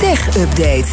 Tech Update.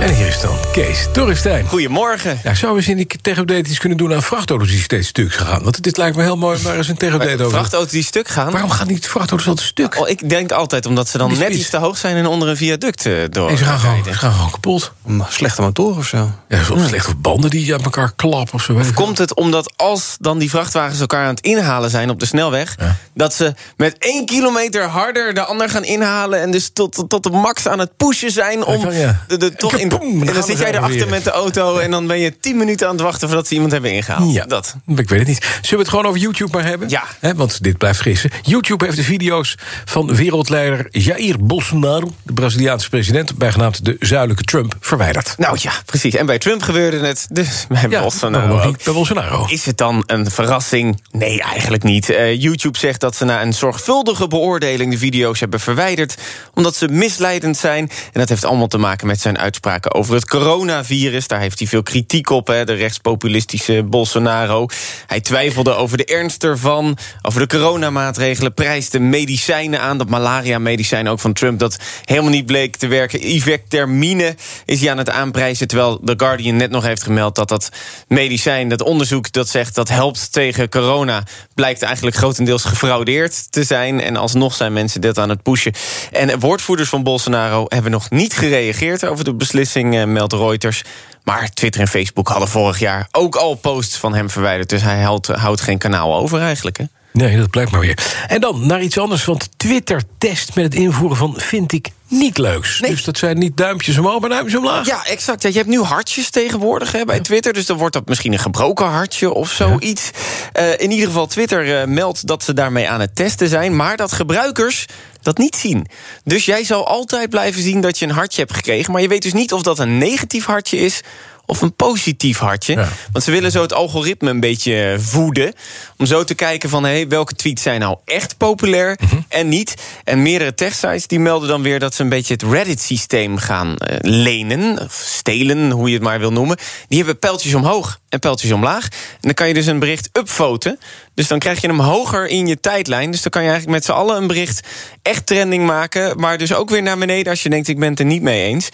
En hier is dan Kees Dorrestein. Goedemorgen. Ja, we eens in die tech-update iets kunnen doen aan vrachtauto's die steeds stuk gaan? Want dit lijkt me heel mooi, maar eens een tech-update over. Vrachtauto's die stuk gaan? Waarom gaan die vrachtauto's altijd stuk? Oh, ik denk altijd omdat ze dan net is- iets te hoog zijn en onder een viaduct eh, door. En ze gaan, gewoon, ze gaan gewoon kapot. Slechte motor of zo. Ja, of slechte banden die uit elkaar klappen of zo. wel. Komt het omdat als dan die vrachtwagens elkaar aan het inhalen zijn op de snelweg, Ja. dat ze met één kilometer harder de ander gaan inhalen en dus tot, tot, tot de max aan het pushen zijn om kan, ja. de, de, toch in. Dan en dan zit jij erachter weer. met de auto en dan ben je tien minuten aan het wachten voordat ze iemand hebben ingehaald. Ja, Dat. Ik weet het niet. Zullen we het gewoon over YouTube maar hebben? Ja. Want dit blijft gissen. YouTube heeft de video's van wereldleider Jair Bolsonaro... de Braziliaanse president, bijgenaamd de zuidelijke Trump, verwijderd. Nou ja, precies. En bij Trump gebeurde het, dus bij Ja, Bolsonaro waarom ook. niet bij Bolsonaro. Is het dan een verrassing? Nee, eigenlijk niet. Eh, YouTube zegt dat ze na een zorgvuldige beoordeling de video's hebben verwijderd. omdat ze misleidend zijn. En dat heeft allemaal te maken met zijn uitspraken over het coronavirus. Daar heeft hij veel kritiek op, hè, de rechtspopulistische Bolsonaro. Hij twijfelde over de ernst ervan, over de coronamaatregelen. prijsde medicijnen aan, dat malaria-medicijn ook van Trump. dat helemaal niet bleek te werken. Ivectermine is hij aan het aanprijzen. Terwijl The Guardian net nog heeft gemeld dat dat medicijn, dat onderzoek dat zegt dat helpt tegen corona, blijkt eigenlijk grotendeels gefraudeerd te zijn. En alsnog zijn mensen dit aan het pushen. En woordvoerders van Bolsonaro hebben nog niet gereageerd over de beslissing, eh, meldt Reuters. Maar Twitter en Facebook hadden vorig jaar ook al posts van hem verwijderd. Dus hij houdt, houdt geen kanaal over eigenlijk. Hè? Nee, dat blijkt maar weer. En dan naar iets anders, want Twitter test met het invoeren van vind ik niet leuks. Nee. Dus dat zijn niet duimpjes omhoog, maar duimpjes omlaag. Ja, exact. Ja, je hebt nu hartjes tegenwoordig hè, bij Twitter. Dus dan wordt dat misschien een gebroken hartje of zoiets. Eh, in ieder geval, Twitter eh, meldt dat ze daarmee aan het testen zijn. Maar dat gebruikers dat niet zien. Dus jij zal altijd blijven zien dat je een hartje hebt gekregen. Maar je weet dus niet of dat een negatief hartje is of een positief hartje. Ja. Want ze willen zo het algoritme een beetje voeden. Om zo te kijken van hey, welke tweets zijn nou echt populair Mhm. en niet. En meerdere techsites die melden dan weer dat ze een beetje het Reddit-systeem gaan eh, lenen. Of stelen, hoe je het maar wil noemen. Die hebben pijltjes omhoog en pijltjes omlaag. En dan kan je dus een bericht upvoten. Dus dan krijg je hem hoger in je tijdlijn. Dus dan kan je eigenlijk met z'n allen een bericht echt trending maken. Maar dus ook weer naar beneden als je denkt ik ben het er niet mee eens.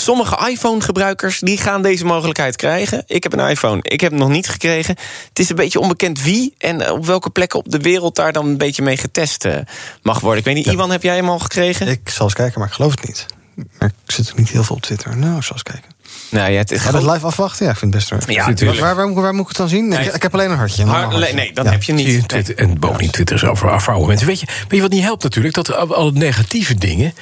Sommige iPhone-gebruikers die gaan deze mogelijkheid krijgen. Ik heb een iPhone, ik heb hem nog niet gekregen. Het is een beetje onbekend wie en eh, op welke plekken op de wereld daar dan een beetje mee getest eh, mag worden. Ik weet niet, Iwan, heb jij hem al gekregen? Ik zal eens kijken, maar ik geloof het niet. Maar ik zit ook niet heel veel op Twitter. Nou, ik zal eens kijken. Nou ja, het Ga dat live afwachten? Ja, ik vind het best. Ja, waar, tuurlijk. waar, waar, moet- waar moet ik het dan zien? Ik, ik heb alleen een hartje. een nee, dat Ja. heb je Zie je niet. Twitter, en bovendien Twitter is over afvrouwen mensen. Weet je, weet je wat niet helpt natuurlijk? Dat al al het negatieve dingen...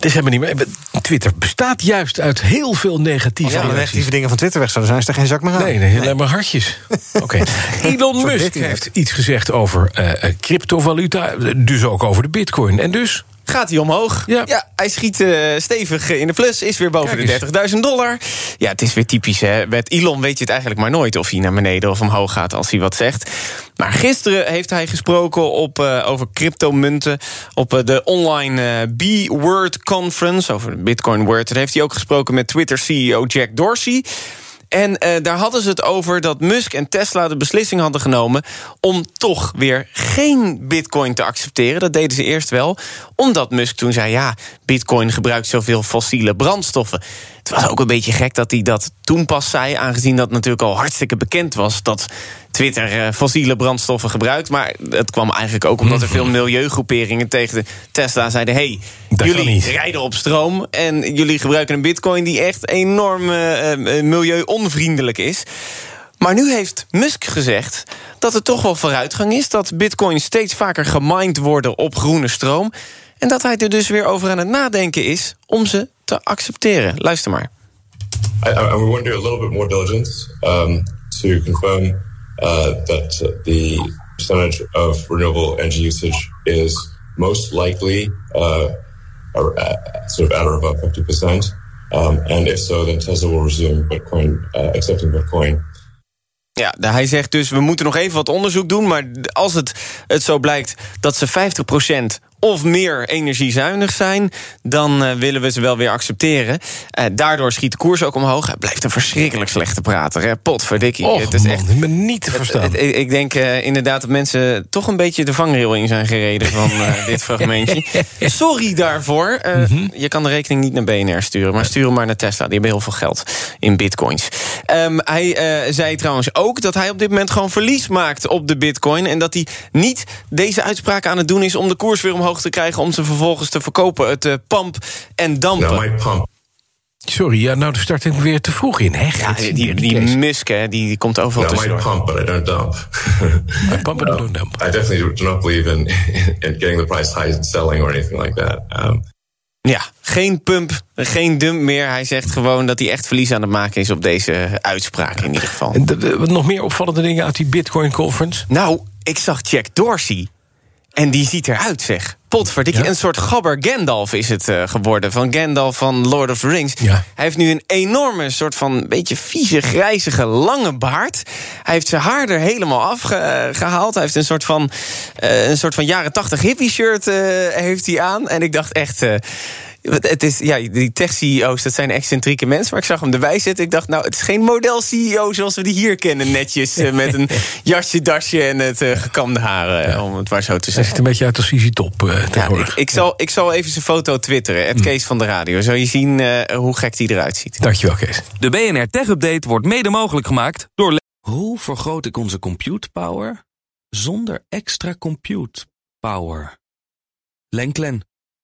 Is helemaal niet meer. Twitter bestaat juist uit heel veel negatieve Als alle reacties. negatieve dingen van Twitter weg zouden zijn, is er geen zak meer aan. Nee, nee, alleen maar hartjes. Oké. Elon Musk heeft iets gezegd over eh, eh, cryptovaluta. Dus ook over de bitcoin. En dus... Gaat hij omhoog? Ja. hij schiet eh, stevig in de plus, is weer boven de 30.000 dollar. Ja, het is weer typisch. Hè? Met Elon weet je het eigenlijk maar nooit of hij naar beneden of omhoog gaat als hij wat zegt. Maar gisteren heeft hij gesproken op, eh, over cryptomunten op eh, de online B-Word Conference over de Bitcoin Word. Daar heeft hij ook gesproken met Twitter-CEO Jack Dorsey. En eh, daar hadden ze het over dat Musk en Tesla de beslissing hadden genomen om toch weer geen Bitcoin te accepteren. Dat deden ze eerst wel, omdat Musk toen zei: ja, Bitcoin gebruikt zoveel fossiele brandstoffen. Het was ook een beetje gek dat hij dat toen pas zei, aangezien dat natuurlijk al hartstikke bekend was dat Twitter eh, fossiele brandstoffen gebruikt. Maar het kwam eigenlijk ook omdat er veel milieugroeperingen tegen de Tesla zeiden: hey, Dat jullie rijden op stroom en jullie gebruiken een bitcoin die echt enorm eh, milieu-onvriendelijk is. Maar nu heeft Musk gezegd dat er toch wel vooruitgang is, dat bitcoins steeds vaker gemined worden op groene stroom. En dat hij er dus weer over aan het nadenken is om ze te accepteren. Luister maar. I, we want to do a little bit more diligence um, to confirm uh, that the percentage of renewable energy usage is most likely uh, sort of at or above 50%. Um, and if so, then Tesla will resume Bitcoin, uh, accepting Bitcoin Ja, hij zegt dus, we moeten nog even wat onderzoek doen... maar als het, het zo blijkt dat ze 50% of meer energiezuinig zijn, dan uh, willen we ze wel weer accepteren. Uh, daardoor schiet de koers ook omhoog. Hij blijft een verschrikkelijk slechte prater. Hè? Potverdikkie. Och, het is man, echt ik ben niet te verstaan. het- het- ik denk uh, inderdaad dat mensen toch een beetje de vangrail in zijn gereden van dit fragmentje. Sorry daarvoor. Uh, Je kan de rekening niet naar BNR sturen, maar stuur hem maar naar Tesla. Die hebben heel veel geld in bitcoins. Um, hij zei trouwens ook dat hij op dit moment gewoon verlies maakt op de bitcoin. En dat hij niet deze uitspraak aan het doen is om de koers weer omhoog te krijgen. om ze vervolgens te verkopen. Het uh, pump en dampen. My pump Sorry, ja, nou, start ik weer te vroeg in. Hè? Ja, die, die, die. Musk, hè, die, die komt overal now, my tussendoor. pump, but I don't dump. Maar pump and don't dump. I definitely do not believe in, in getting the price high and selling or anything like that. Um, Ja, geen pump, geen dump meer. Hij zegt gewoon dat hij echt verlies aan het maken is op deze uitspraak in ieder geval. En de- nog meer opvallende dingen uit die Bitcoin Conference? Nou, ik zag Jack Dorsey. En die ziet eruit, zeg. Potverdikkie, Ja? een soort gabber Gandalf is het eh, geworden. Van Gandalf van Lord of the Rings. Ja. Hij heeft nu een enorme soort van beetje vieze, grijzige, lange baard. Hij heeft zijn haar er helemaal afgehaald. Hij heeft een soort van, eh, een soort van jaren tachtig hippie shirt eh, heeft hij aan. En ik dacht echt... het is, ja, die tech-CEO's, dat zijn excentrieke mensen. Maar ik zag hem erbij zitten. Ik dacht, nou, het is geen model-CEO zoals we die hier kennen. Netjes, eh, met een jasje, dasje en het eh, gekamde haren. Om het maar zo te Hij ziet een beetje uit als Easy Top eh Ja, ik, tegenwoordig. ik, zal, ik zal even zijn foto twitteren. Het Kees van de radio. Zou je zien eh, hoe gek die eruit ziet. Dankjewel, Kees. De BNR Tech Update wordt mede mogelijk gemaakt door... Hoe vergroot ik onze compute power zonder extra compute power? Lenklen,